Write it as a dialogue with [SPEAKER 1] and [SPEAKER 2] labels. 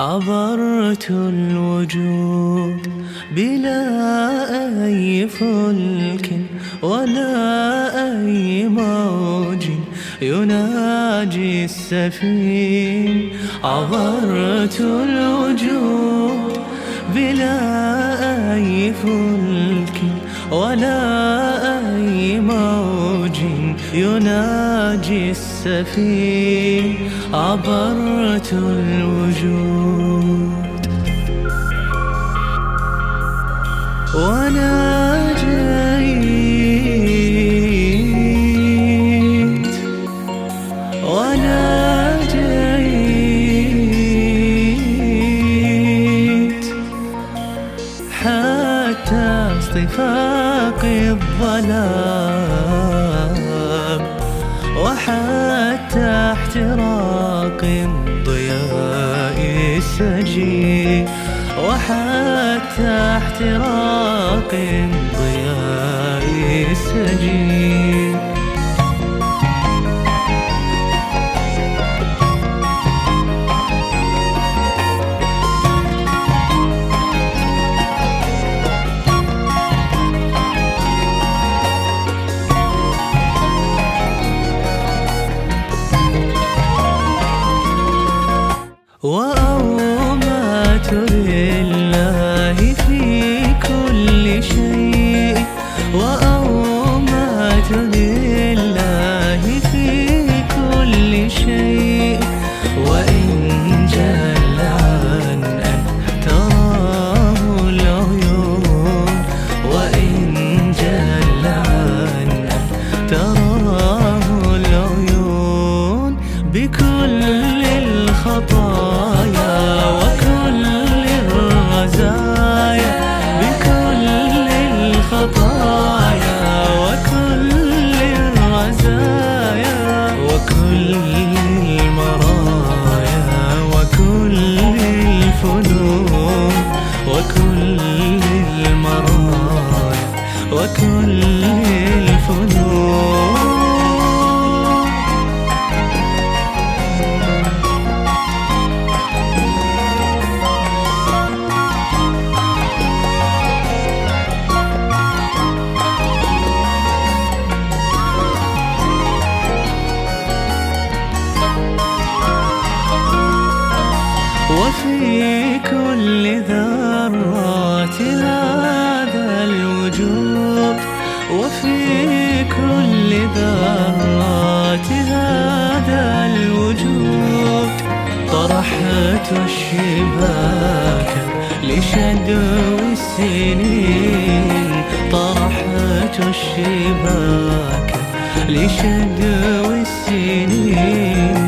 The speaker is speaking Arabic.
[SPEAKER 1] عبرت الوجود بلا أي فلك ولا أي موج يناجي السفين. عبرت الوجود بلا أي فلك ولا أي موج يناجي السفين عبرت الوجود. وأنا جيت جيت حتى اصطفاق الظلام وحتى احتراق الضياء السجي وحتى احتراق الضياء السجي وأومأت لله في كل شيء. وفي كل ذرات هذا الوجود. وفي كل ذرات هذا الوجود. طرحت الشباك لشدو السنين. طرحت الشباك لشدو السنين.